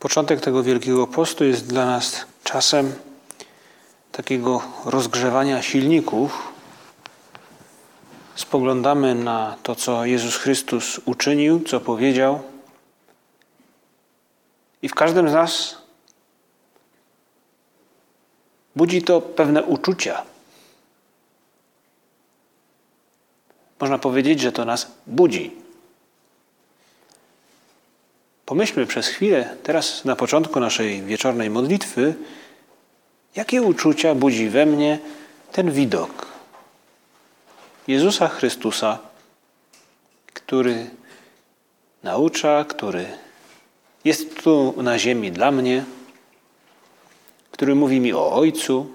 Początek tego Wielkiego Postu jest dla nas czasem takiego rozgrzewania silników. Spoglądamy na to, co Jezus Chrystus uczynił, co powiedział. I w każdym z nas budzi to pewne uczucia. Można powiedzieć, że to nas budzi. Pomyślmy przez chwilę, teraz na początku naszej wieczornej modlitwy, jakie uczucia budzi we mnie ten widok Jezusa Chrystusa, który naucza, który jest tu na ziemi dla mnie, który mówi mi o Ojcu,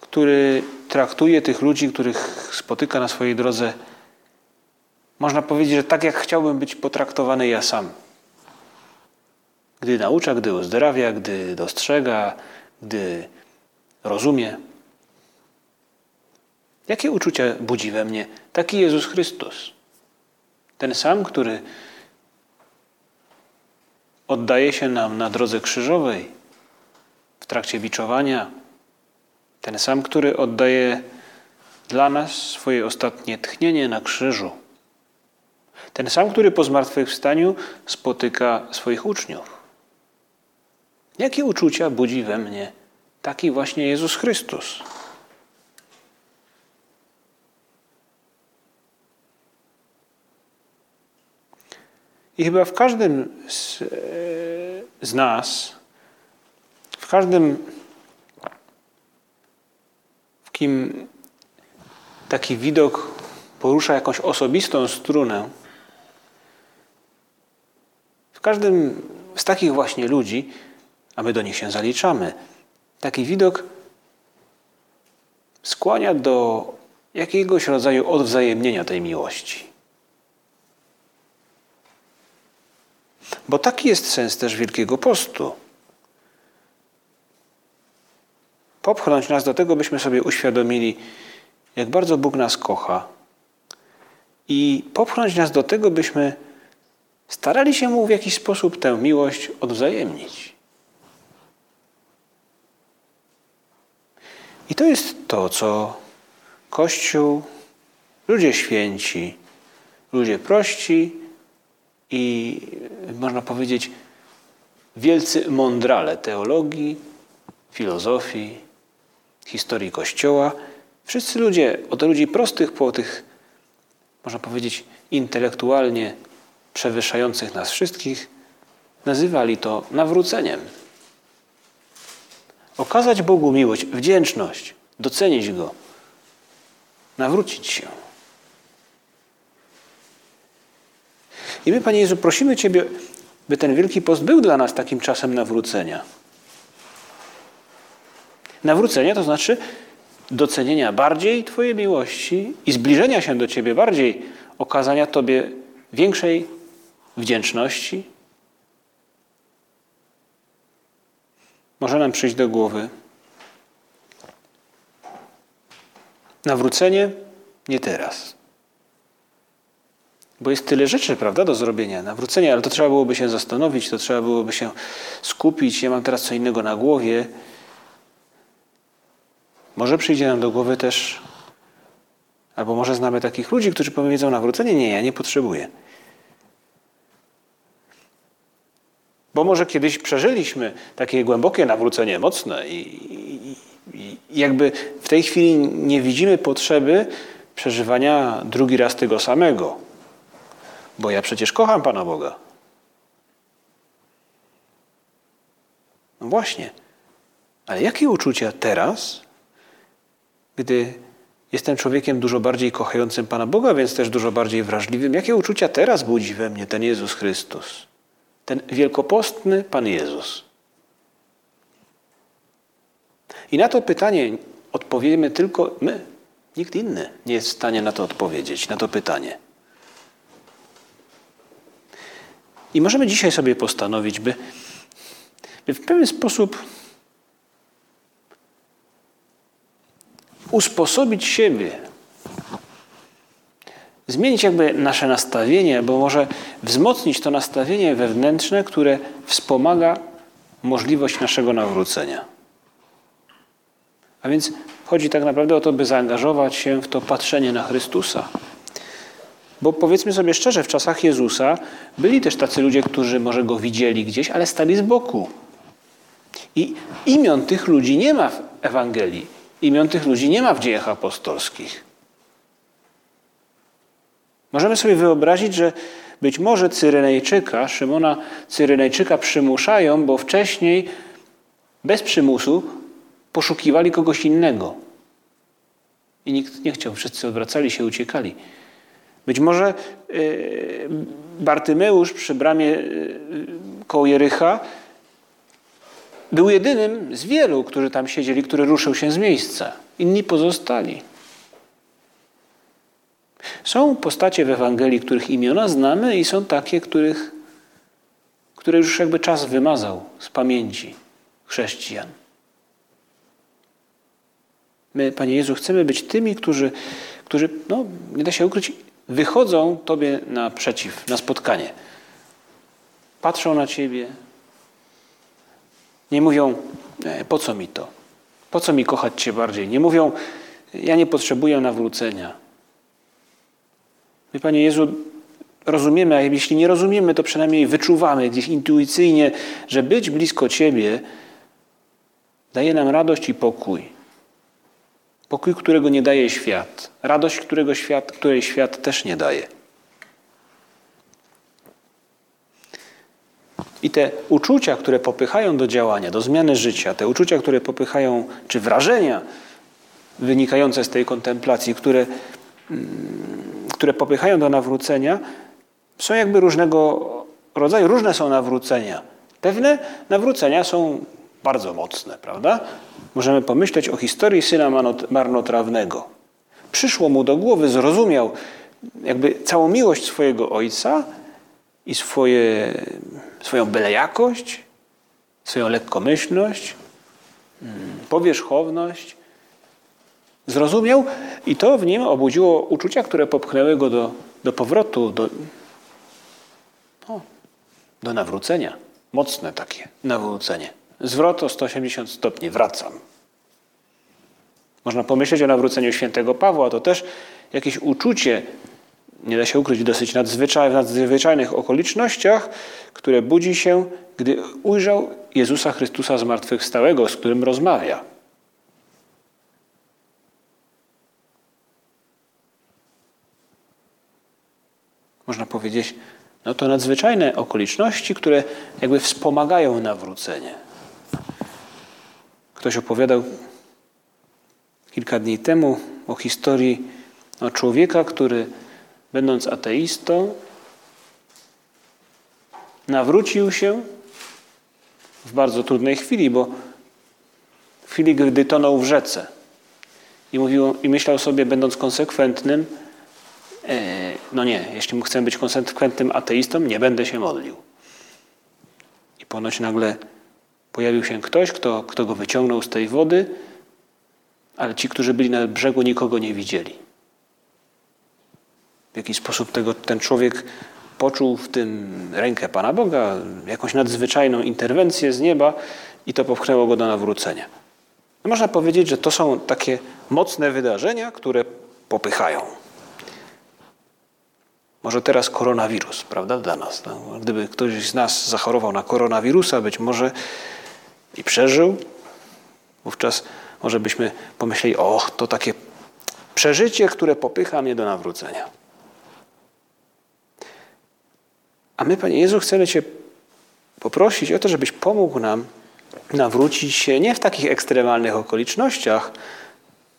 który traktuje tych ludzi, których spotyka na swojej drodze, można powiedzieć, że tak jak chciałbym być potraktowany ja sam. Gdy naucza, gdy uzdrawia, gdy dostrzega, gdy rozumie. Jakie uczucia budzi we mnie taki Jezus Chrystus? Ten sam, który oddaje się nam na drodze krzyżowej, w trakcie biczowania, ten sam, który oddaje dla nas swoje ostatnie tchnienie na krzyżu. Ten sam, który po zmartwychwstaniu spotyka swoich uczniów. Jakie uczucia budzi we mnie taki właśnie Jezus Chrystus? I chyba w każdym z, e, z nas, w każdym kim taki widok porusza jakąś osobistą strunę, w każdym z takich właśnie ludzi, a my do nich się zaliczamy, taki widok skłania do jakiegoś rodzaju odwzajemnienia tej miłości. Bo taki jest sens też Wielkiego Postu. popchnąć nas do tego, byśmy sobie uświadomili, jak bardzo Bóg nas kocha i popchnąć nas do tego, byśmy starali się Mu w jakiś sposób tę miłość odwzajemnić. I to jest to, co Kościół, ludzie święci, ludzie prości i można powiedzieć wielcy mądrale teologii, filozofii, historii Kościoła. Wszyscy ludzie, od ludzi prostych po tych, można powiedzieć, intelektualnie przewyższających nas wszystkich, nazywali to nawróceniem. Okazać Bogu miłość, wdzięczność, docenić Go, nawrócić się. I my, Panie Jezu, prosimy Ciebie, by ten Wielki Post był dla nas takim czasem nawrócenia. Nawrócenia to znaczy docenienia bardziej Twojej miłości i zbliżenia się do Ciebie bardziej, okazania Tobie większej wdzięczności. Może nam przyjść do głowy. Nawrócenie nie teraz. Bo jest tyle rzeczy, prawda, do zrobienia. Nawrócenie, ale to trzeba byłoby się zastanowić, to trzeba byłoby się skupić. Ja mam teraz co innego na głowie. Może przyjdzie nam do głowy też, albo może znamy takich ludzi, którzy powiedzą nawrócenie, nie, ja nie potrzebuję. Bo może kiedyś przeżyliśmy takie głębokie nawrócenie, mocne i, i, i jakby w tej chwili nie widzimy potrzeby przeżywania drugi raz tego samego. Bo ja przecież kocham Pana Boga. No właśnie. Ale jakie uczucia teraz gdy Jestem człowiekiem dużo bardziej kochającym Pana Boga, więc też dużo bardziej wrażliwym. Jakie uczucia teraz budzi we mnie ten Jezus Chrystus? Ten wielkopostny Pan Jezus. I na to pytanie odpowiemy tylko my. Nikt inny nie jest w stanie na to odpowiedzieć, na to pytanie. I możemy dzisiaj sobie postanowić, by, by w pewien sposób usposobić siebie, zmienić jakby nasze nastawienie, bo może wzmocnić to nastawienie wewnętrzne, które wspomaga możliwość naszego nawrócenia. A więc chodzi tak naprawdę o to, by zaangażować się w to patrzenie na Chrystusa. Bo powiedzmy sobie szczerze, w czasach Jezusa byli też tacy ludzie, którzy może go widzieli gdzieś, ale stali z boku. I imion tych ludzi nie ma w Ewangelii. Imion tych ludzi nie ma w dziejach apostolskich. Możemy sobie wyobrazić, że być może Cyrenejczyka, Szymona Cyrenejczyka przymuszają, bo wcześniej bez przymusu poszukiwali kogoś innego. I nikt nie chciał, wszyscy odwracali się, uciekali. Być może y, Bartymeusz przy bramie y, koło Jericha był jedynym z wielu, którzy tam siedzieli, który ruszył się z miejsca. Inni pozostali. Są postacie w Ewangelii, których imiona znamy i są takie, których, które już jakby czas wymazał z pamięci chrześcijan. My, Panie Jezu, chcemy być tymi, którzy, którzy no, nie da się ukryć, wychodzą Tobie naprzeciw, na spotkanie. Patrzą na Ciebie. Nie mówią, e, po co mi to? Po co mi kochać Cię bardziej? Nie mówią, ja nie potrzebuję nawrócenia. My, Panie Jezu, rozumiemy, a jeśli nie rozumiemy, to przynajmniej wyczuwamy gdzieś intuicyjnie, że być blisko Ciebie daje nam radość i pokój. Pokój, którego nie daje świat. Radość, którego świat, której świat też nie daje. I te uczucia, które popychają do działania, do zmiany życia, te uczucia, które popychają, czy wrażenia wynikające z tej kontemplacji, które, mm, które popychają do nawrócenia, są jakby różnego rodzaju. Różne są nawrócenia. Pewne nawrócenia są bardzo mocne, prawda? Możemy pomyśleć o historii syna marnotrawnego. Przyszło mu do głowy, zrozumiał jakby całą miłość swojego ojca i swoje, swoją belejakość, swoją lekkomyślność, mm, powierzchowność. Zrozumiał i to w nim obudziło uczucia, które popchnęły go do, do powrotu, do, no, do nawrócenia. Mocne takie nawrócenie. Zwrot o 180 stopni, wracam. Można pomyśleć o nawróceniu świętego Pawła, to też jakieś uczucie, nie da się ukryć, dosyć nadzwyczaj, w nadzwyczajnych okolicznościach, które budzi się, gdy ujrzał Jezusa Chrystusa zmartwychwstałego, z którym rozmawia. Można powiedzieć, no to nadzwyczajne okoliczności, które jakby wspomagają nawrócenie. Ktoś opowiadał kilka dni temu o historii o człowieka, który będąc ateistą, nawrócił się w bardzo trudnej chwili, bo w chwili, gdy tonął w rzece i, mówił, i myślał sobie, będąc konsekwentnym, no nie, jeśli chcę być konsekwentnym ateistą, nie będę się modlił. I ponoć nagle Pojawił się ktoś, kto, kto go wyciągnął z tej wody, ale ci, którzy byli na brzegu, nikogo nie widzieli. W jaki sposób tego, ten człowiek poczuł w tym rękę Pana Boga, jakąś nadzwyczajną interwencję z nieba i to popchnęło go do nawrócenia. Można powiedzieć, że to są takie mocne wydarzenia, które popychają. Może teraz koronawirus, prawda, dla nas. No, gdyby ktoś z nas zachorował na koronawirusa, być może i przeżył, wówczas może byśmy pomyśleli, o, to takie przeżycie, które popycha mnie do nawrócenia. A my, Panie Jezu, chcemy Cię poprosić o to, żebyś pomógł nam nawrócić się nie w takich ekstremalnych okolicznościach,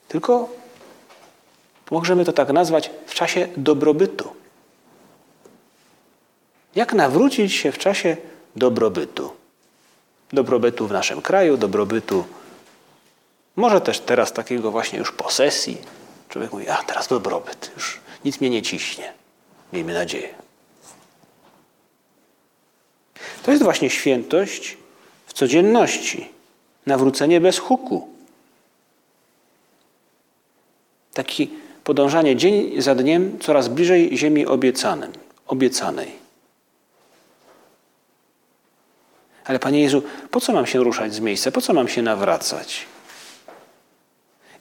tylko możemy to tak nazwać, w czasie dobrobytu. Jak nawrócić się w czasie dobrobytu? Dobrobytu w naszym kraju, dobrobytu, może też teraz takiego właśnie już posesji. Człowiek mówi, a teraz dobrobyt, już nic mnie nie ciśnie. Miejmy nadzieję. To jest właśnie świętość w codzienności. Nawrócenie bez huku. Taki podążanie dzień za dniem coraz bliżej ziemi obiecanej. Ale Panie Jezu, po co mam się ruszać z miejsca? Po co mam się nawracać?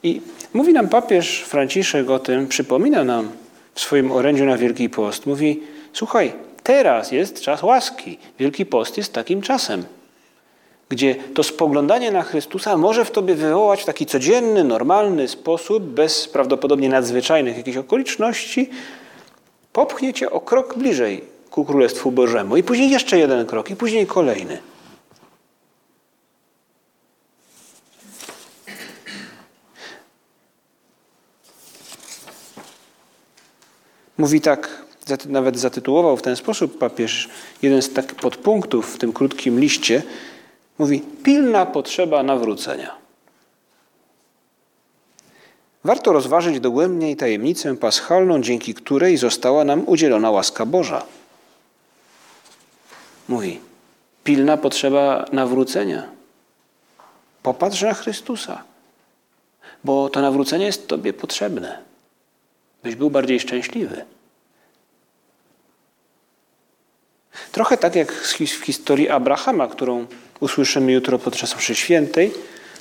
I mówi nam papież Franciszek o tym, przypomina nam w swoim orędziu na Wielki Post. Mówi, słuchaj, teraz jest czas łaski. Wielki Post jest takim czasem, gdzie to spoglądanie na Chrystusa może w tobie wywołać w taki codzienny, normalny sposób, bez prawdopodobnie nadzwyczajnych jakichś okoliczności, popchnie cię o krok bliżej ku Królestwu Bożemu. I później jeszcze jeden krok, i później kolejny. Mówi tak, nawet zatytułował w ten sposób papież jeden z takich podpunktów w tym krótkim liście. Mówi: pilna potrzeba nawrócenia. Warto rozważyć dogłębniej tajemnicę paschalną, dzięki której została nam udzielona łaska Boża. Mówi: pilna potrzeba nawrócenia. Popatrz na Chrystusa, bo to nawrócenie jest Tobie potrzebne byś był bardziej szczęśliwy. Trochę tak jak w historii Abrahama, którą usłyszymy jutro podczas mszy świętej.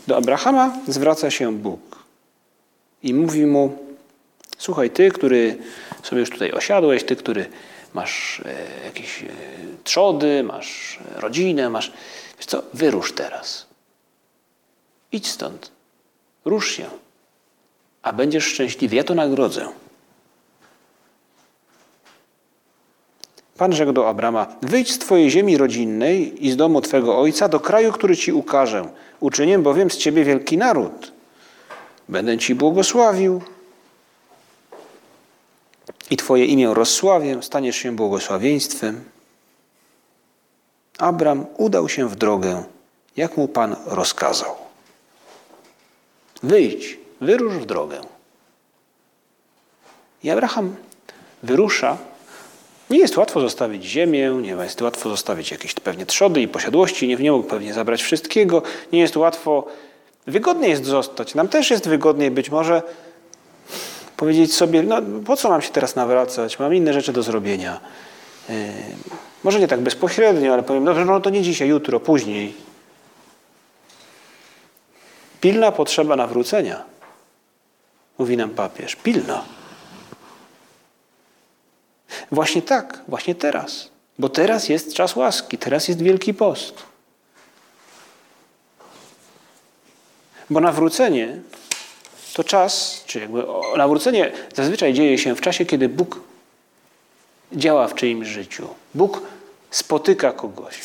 Do Abrahama zwraca się Bóg i mówi mu: Słuchaj, ty, który sobie już tutaj osiadłeś, ty, który masz e, jakieś e, trzody, masz rodzinę, masz. Wiesz co, wyrusz teraz. Idź stąd. Rusz się. A będziesz szczęśliwy. Ja to nagrodzę. Pan rzekł do Abrama: Wyjdź z twojej ziemi rodzinnej i z domu twego ojca do kraju, który ci ukażę. Uczynię bowiem z ciebie wielki naród. Będę ci błogosławił i twoje imię rozsławię, staniesz się błogosławieństwem. Abram udał się w drogę, jak mu Pan rozkazał. Wyjdź, wyrusz w drogę. I Abraham wyrusza nie jest łatwo zostawić ziemię, nie jest łatwo zostawić jakieś pewnie trzody i posiadłości, nie, nie mógł pewnie zabrać wszystkiego, nie jest łatwo, wygodnie jest zostać. Nam też jest wygodniej być może powiedzieć sobie, no po co mam się teraz nawracać, mam inne rzeczy do zrobienia. Yy, może nie tak bezpośrednio, ale powiem, dobrze, no to nie dzisiaj, jutro, później. Pilna potrzeba nawrócenia, mówi nam papież, pilna. Właśnie tak, właśnie teraz. Bo teraz jest czas łaski, teraz jest Wielki Post. Bo nawrócenie to czas, czy jakby nawrócenie zazwyczaj dzieje się w czasie, kiedy Bóg działa w czyimś życiu. Bóg spotyka kogoś.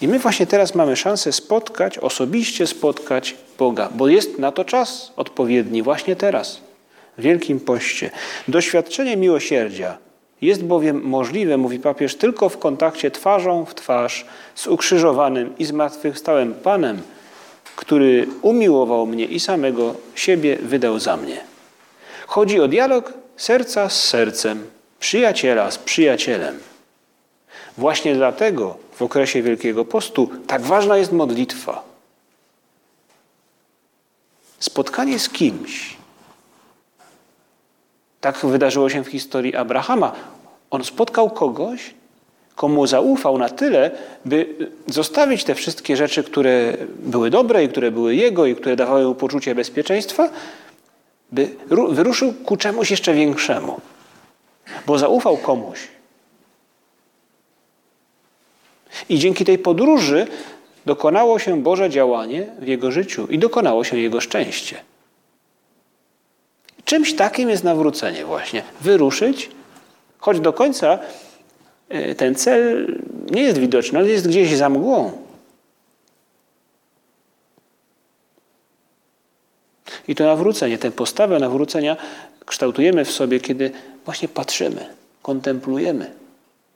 I my właśnie teraz mamy szansę spotkać, osobiście spotkać Boga, bo jest na to czas odpowiedni właśnie teraz Wielkim Poście. Doświadczenie miłosierdzia jest bowiem możliwe, mówi papież, tylko w kontakcie twarzą w twarz z ukrzyżowanym i zmartwychwstałym Panem, który umiłował mnie i samego siebie wydał za mnie. Chodzi o dialog serca z sercem, przyjaciela z przyjacielem. Właśnie dlatego w okresie Wielkiego Postu tak ważna jest modlitwa. Spotkanie z kimś, tak wydarzyło się w historii Abrahama. On spotkał kogoś, komu zaufał na tyle, by zostawić te wszystkie rzeczy, które były dobre i które były jego i które dawały mu poczucie bezpieczeństwa, by wyruszył ku czemuś jeszcze większemu. Bo zaufał komuś. I dzięki tej podróży dokonało się Boże działanie w jego życiu i dokonało się jego szczęście. Czymś takim jest nawrócenie właśnie. Wyruszyć, choć do końca e, ten cel nie jest widoczny, ale jest gdzieś za mgłą. I to nawrócenie, tę postawę nawrócenia kształtujemy w sobie, kiedy właśnie patrzymy, kontemplujemy,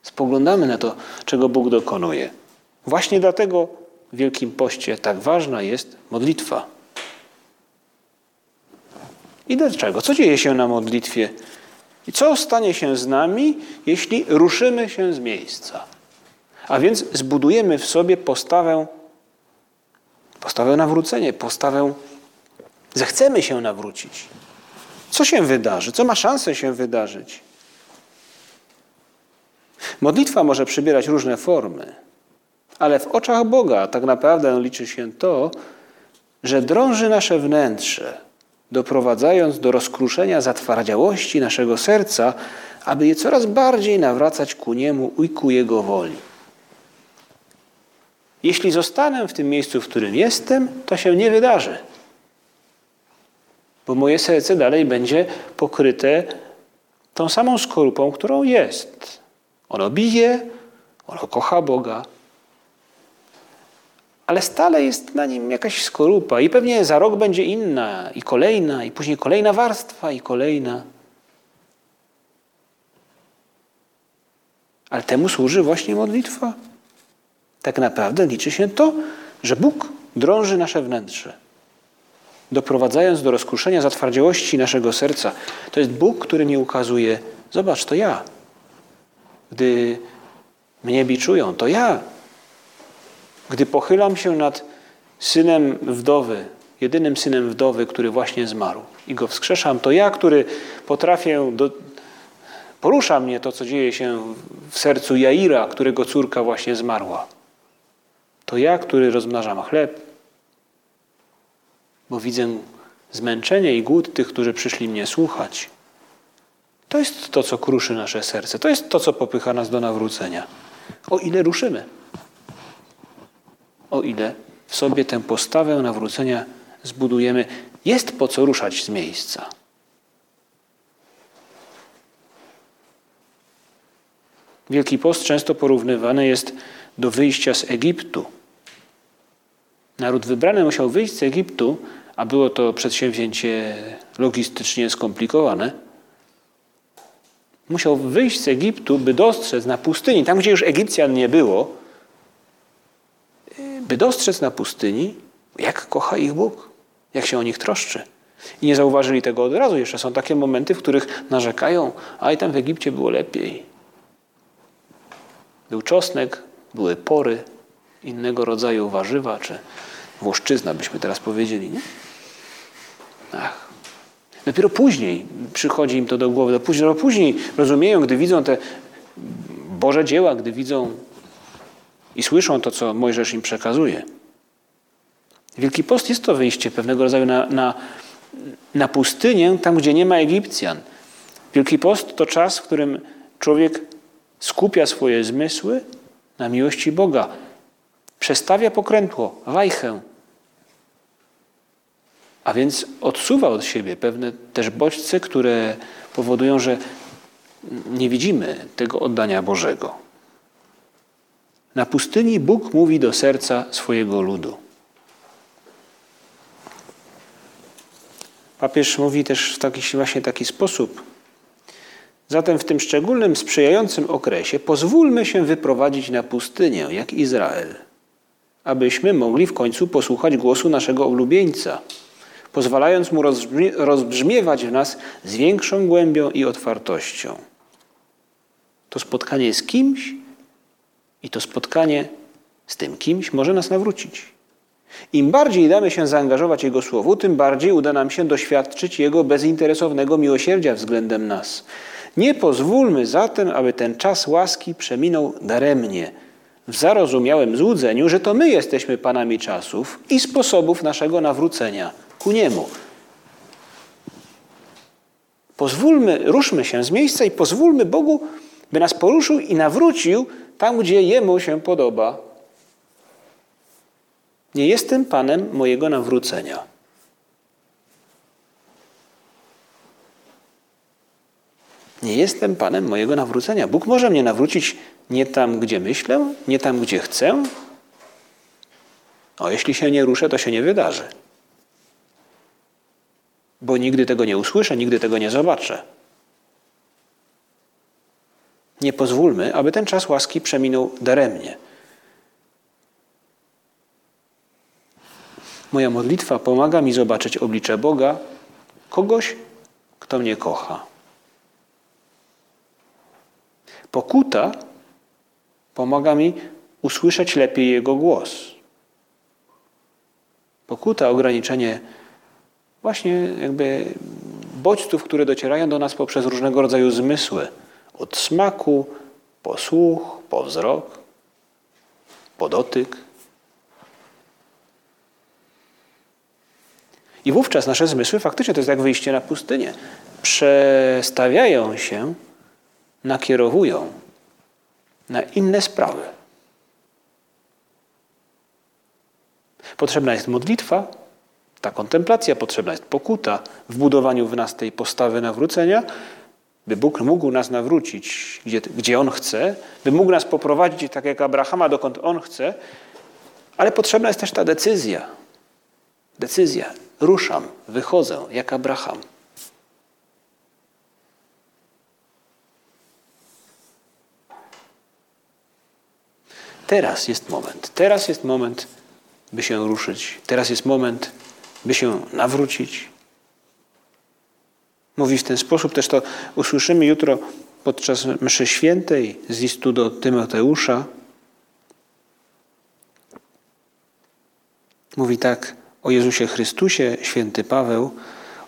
spoglądamy na to, czego Bóg dokonuje. Właśnie dlatego w Wielkim Poście tak ważna jest modlitwa. I dlaczego? Co dzieje się na modlitwie? I co stanie się z nami, jeśli ruszymy się z miejsca? A więc zbudujemy w sobie postawę, postawę nawrócenia, postawę, zechcemy się nawrócić. Co się wydarzy? Co ma szansę się wydarzyć? Modlitwa może przybierać różne formy, ale w oczach Boga tak naprawdę liczy się to, że drąży nasze wnętrze, doprowadzając do rozkruszenia zatwardziałości naszego serca, aby je coraz bardziej nawracać ku Niemu i ku Jego woli. Jeśli zostanę w tym miejscu, w którym jestem, to się nie wydarzy. Bo moje serce dalej będzie pokryte tą samą skorupą, którą jest. Ono bije, ono kocha Boga, ale stale jest na nim jakaś skorupa i pewnie za rok będzie inna i kolejna, i później kolejna warstwa i kolejna. Ale temu służy właśnie modlitwa. Tak naprawdę liczy się to, że Bóg drąży nasze wnętrze, doprowadzając do rozkruszenia zatwardziałości naszego serca. To jest Bóg, który mi ukazuje, zobacz, to ja. Gdy mnie biczują, to ja. Gdy pochylam się nad synem wdowy, jedynym synem wdowy, który właśnie zmarł i go wskrzeszam, to ja, który potrafię, do... porusza mnie to, co dzieje się w sercu Jaira, którego córka właśnie zmarła. To ja, który rozmnażam chleb, bo widzę zmęczenie i głód tych, którzy przyszli mnie słuchać. To jest to, co kruszy nasze serce. To jest to, co popycha nas do nawrócenia. O ile ruszymy. O ile w sobie tę postawę nawrócenia zbudujemy, jest po co ruszać z miejsca. Wielki Post często porównywany jest do wyjścia z Egiptu. Naród wybrany musiał wyjść z Egiptu, a było to przedsięwzięcie logistycznie skomplikowane. Musiał wyjść z Egiptu, by dostrzec na pustyni, tam gdzie już Egipcjan nie było, by dostrzec na pustyni, jak kocha ich Bóg, jak się o nich troszczy. I nie zauważyli tego od razu. Jeszcze są takie momenty, w których narzekają, a i tam w Egipcie było lepiej. Był czosnek, były pory, innego rodzaju warzywa, czy włoszczyzna, byśmy teraz powiedzieli. Nie? Ach. Dopiero później przychodzi im to do głowy. Dopiero później rozumieją, gdy widzą te Boże dzieła, gdy widzą i słyszą to, co Mojżesz im przekazuje. Wielki Post jest to wyjście pewnego rodzaju na, na, na pustynię, tam gdzie nie ma Egipcjan. Wielki Post to czas, w którym człowiek skupia swoje zmysły na miłości Boga. Przestawia pokrętło, wajchę. A więc odsuwa od siebie pewne też bodźce, które powodują, że nie widzimy tego oddania Bożego. Na pustyni Bóg mówi do serca swojego ludu. Papież mówi też w taki właśnie taki sposób. Zatem w tym szczególnym, sprzyjającym okresie pozwólmy się wyprowadzić na pustynię, jak Izrael, abyśmy mogli w końcu posłuchać głosu naszego ulubieńca, pozwalając mu rozbrzmiewać w nas z większą głębią i otwartością. To spotkanie z kimś, i to spotkanie z tym kimś może nas nawrócić. Im bardziej damy się zaangażować Jego Słowu, tym bardziej uda nam się doświadczyć Jego bezinteresownego miłosierdzia względem nas. Nie pozwólmy zatem, aby ten czas łaski przeminął daremnie, w zarozumiałym złudzeniu, że to my jesteśmy Panami czasów i sposobów naszego nawrócenia ku Niemu. Pozwólmy, ruszmy się z miejsca i pozwólmy Bogu, by nas poruszył i nawrócił tam, gdzie Jemu się podoba. Nie jestem Panem mojego nawrócenia. Nie jestem Panem mojego nawrócenia. Bóg może mnie nawrócić nie tam, gdzie myślę, nie tam, gdzie chcę. O, jeśli się nie ruszę, to się nie wydarzy. bo nigdy tego nie usłyszę, nigdy tego nie zobaczę. Nie pozwólmy, aby ten czas łaski przeminął daremnie. Moja modlitwa pomaga mi zobaczyć oblicze Boga, kogoś, kto mnie kocha. Pokuta pomaga mi usłyszeć lepiej Jego głos. Pokuta, ograniczenie właśnie jakby bodźców, które docierają do nas poprzez różnego rodzaju zmysły. Od smaku, po słuch, po wzrok, po dotyk. I wówczas nasze zmysły faktycznie to jest jak wyjście na pustynię. Przestawiają się, nakierowują na inne sprawy. Potrzebna jest modlitwa, ta kontemplacja, potrzebna jest pokuta w budowaniu w nas tej postawy nawrócenia, by Bóg mógł nas nawrócić, gdzie, gdzie On chce, by mógł nas poprowadzić tak jak Abrahama, dokąd On chce, ale potrzebna jest też ta decyzja. Decyzja. Ruszam, wychodzę jak Abraham. Teraz jest moment. Teraz jest moment, by się ruszyć. Teraz jest moment, by się nawrócić. Mówi w ten sposób, też to usłyszymy jutro podczas mszy świętej z listu do Tymoteusza. Mówi tak o Jezusie Chrystusie, święty Paweł.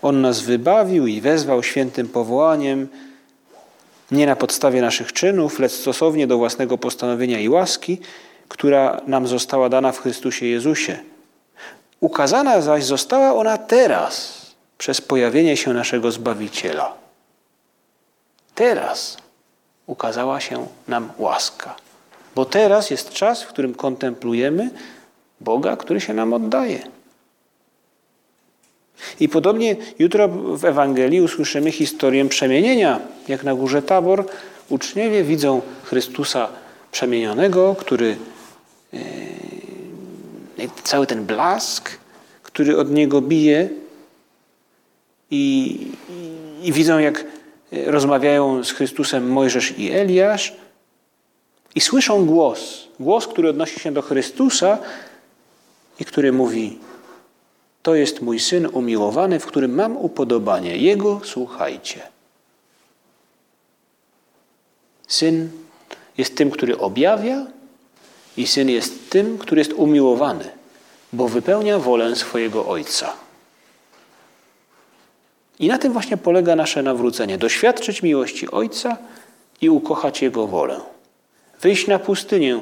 On nas wybawił i wezwał świętym powołaniem, nie na podstawie naszych czynów, lecz stosownie do własnego postanowienia i łaski, która nam została dana w Chrystusie Jezusie. Ukazana zaś została ona teraz przez pojawienie się naszego Zbawiciela. Teraz ukazała się nam łaska, bo teraz jest czas, w którym kontemplujemy Boga, który się nam oddaje. I podobnie jutro w Ewangelii usłyszymy historię przemienienia. Jak na górze Tabor uczniowie widzą Chrystusa przemienionego, który yy, cały ten blask, który od niego bije i, i, widzą jak rozmawiają z Chrystusem Mojżesz i Eliasz i słyszą głos, głos, który odnosi się do Chrystusa i który mówi to jest mój syn umiłowany, w którym mam upodobanie. Jego słuchajcie. Syn jest tym, który objawia, i syn jest tym, który jest umiłowany, bo wypełnia wolę swojego ojca. I na tym właśnie polega nasze nawrócenie: doświadczyć miłości ojca i ukochać jego wolę. Wyjść na pustynię,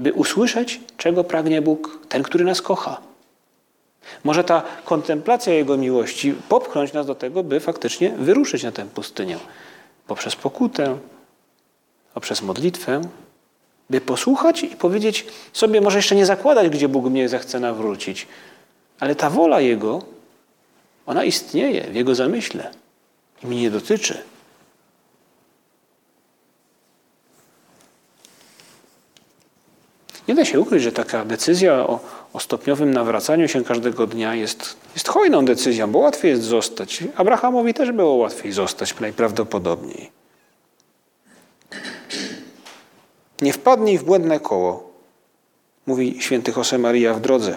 by usłyszeć, czego pragnie Bóg, ten, który nas kocha. Może ta kontemplacja Jego miłości popchnąć nas do tego, by faktycznie wyruszyć na tę pustynię. Poprzez pokutę, poprzez modlitwę, by posłuchać i powiedzieć sobie, może jeszcze nie zakładać, gdzie Bóg mnie zechce nawrócić, ale ta wola Jego, ona istnieje w Jego zamyśle i mnie nie dotyczy. Nie da się ukryć, że taka decyzja o, o stopniowym nawracaniu się każdego dnia jest, jest hojną decyzją, bo łatwiej jest zostać. Abrahamowi też było łatwiej zostać najprawdopodobniej. Nie wpadnij w błędne koło, mówi święty Josemaria w drodze.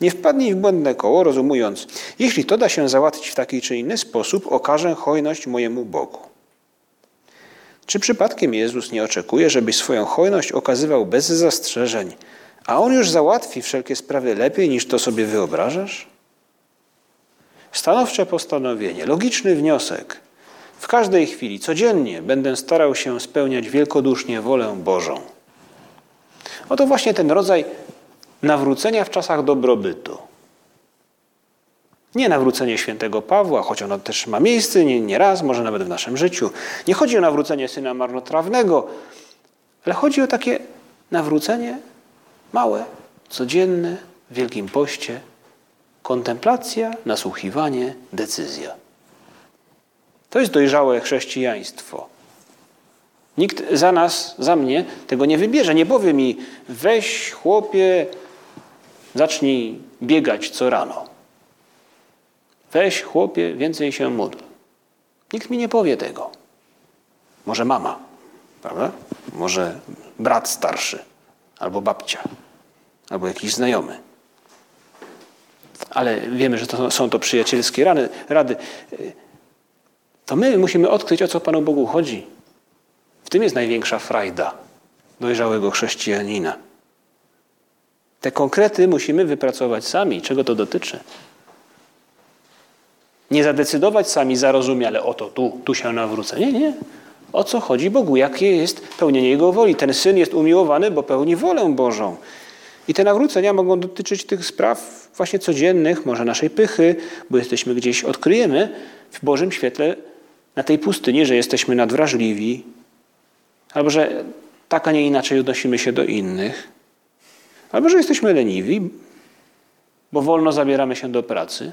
Nie wpadnij w błędne koło, rozumując, jeśli to da się załatwić w taki czy inny sposób, okażę hojność mojemu Bogu. Czy przypadkiem Jezus nie oczekuje, żebyś swoją hojność okazywał bez zastrzeżeń, a On już załatwi wszelkie sprawy lepiej niż to sobie wyobrażasz? Stanowcze postanowienie, logiczny wniosek. W każdej chwili, codziennie będę starał się spełniać wielkodusznie wolę Bożą. Oto właśnie ten rodzaj nawrócenia w czasach dobrobytu. Nie nawrócenie świętego Pawła, choć ono też ma miejsce nie, nie raz, może nawet w naszym życiu. Nie chodzi o nawrócenie syna marnotrawnego, ale chodzi o takie nawrócenie małe, codzienne, w Wielkim Poście. Kontemplacja, nasłuchiwanie, decyzja. To jest dojrzałe chrześcijaństwo. Nikt za nas, za mnie tego nie wybierze. Nie powie mi, weź chłopie, zacznij biegać co rano. Weź, chłopie, więcej się módl. Nikt mi nie powie tego. Może mama, prawda? Może brat starszy, albo babcia, albo jakiś znajomy. Ale wiemy, że to są to przyjacielskie rady. rady. To my musimy odkryć, o co Panu Bogu chodzi. W tym jest największa frajda dojrzałego chrześcijanina. Te konkrety musimy wypracować sami, czego to dotyczy. Nie zadecydować sami zarozumiale, oto tu, tu się nawrócę. Nie, nie. O co chodzi Bogu? Jakie jest pełnienie Jego woli? Ten Syn jest umiłowany, bo pełni wolę Bożą. I te nawrócenia mogą dotyczyć tych spraw właśnie codziennych, może naszej pychy, bo jesteśmy gdzieś, odkryjemy w Bożym świetle na tej pustyni, że jesteśmy nadwrażliwi, albo że tak, a nie inaczej odnosimy się do innych, albo że jesteśmy leniwi, bo wolno zabieramy się do pracy,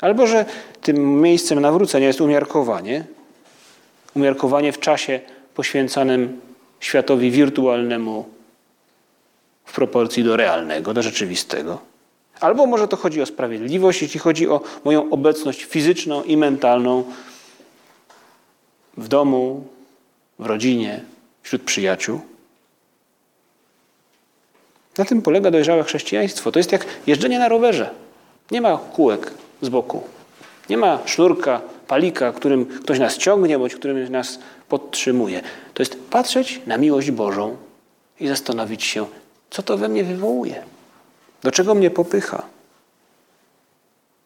albo że tym miejscem nawrócenia jest umiarkowanie, umiarkowanie w czasie poświęcanym światowi wirtualnemu w proporcji do realnego, do rzeczywistego. Albo może to chodzi o sprawiedliwość, jeśli chodzi o moją obecność fizyczną i mentalną w domu, w rodzinie, wśród przyjaciół. Na tym polega dojrzałe chrześcijaństwo. To jest jak jeżdżenie na rowerze. Nie ma kółek z boku. Nie ma sznurka, palika, którym ktoś nas ciągnie, bądź którym nas podtrzymuje. To jest patrzeć na miłość Bożą i zastanowić się, co to we mnie wywołuje? Do czego mnie popycha?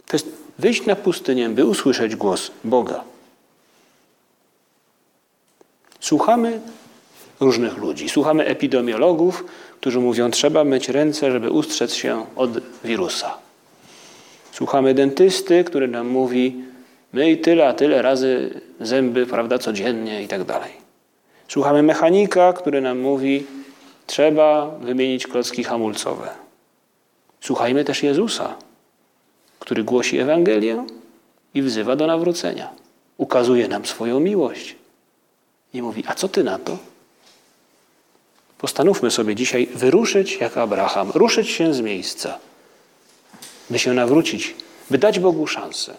To jest wyjść na pustynię, by usłyszeć głos Boga. Słuchamy różnych ludzi. Słuchamy epidemiologów, którzy mówią, trzeba myć ręce, żeby ustrzec się od wirusa. Słuchamy dentysty, który nam mówi, myj tyle, a tyle razy zęby, prawda, codziennie i tak dalej. Słuchamy mechanika, który nam mówi, trzeba wymienić klocki hamulcowe. Słuchajmy też Jezusa, który głosi Ewangelię i wzywa do nawrócenia. Ukazuje nam swoją miłość. I mówi, a co ty na to? Postanówmy sobie dzisiaj wyruszyć jak Abraham, ruszyć się z miejsca, by się nawrócić, by dać Bogu szansę,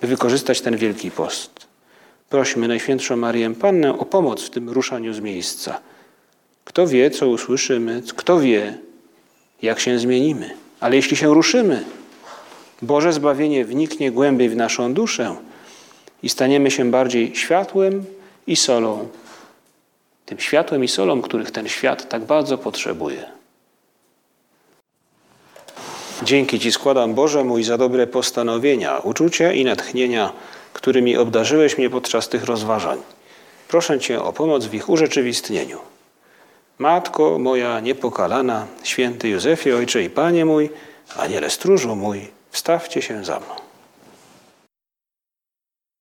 by wykorzystać ten wielki post. Prośmy Najświętszą Marię Pannę o pomoc w tym ruszaniu z miejsca. Kto wie, co usłyszymy, kto wie, jak się zmienimy. Ale jeśli się ruszymy, Boże zbawienie wniknie głębiej w naszą duszę i staniemy się bardziej światłem i solą. Tym światłem i solą, których ten świat tak bardzo potrzebuje. Dzięki Ci składam, Boże mój, za dobre postanowienia, uczucia i natchnienia, którymi obdarzyłeś mnie podczas tych rozważań. Proszę Cię o pomoc w ich urzeczywistnieniu. Matko moja niepokalana, święty Józefie, Ojcze i Panie mój, Aniele stróżu mój, wstawcie się za mną.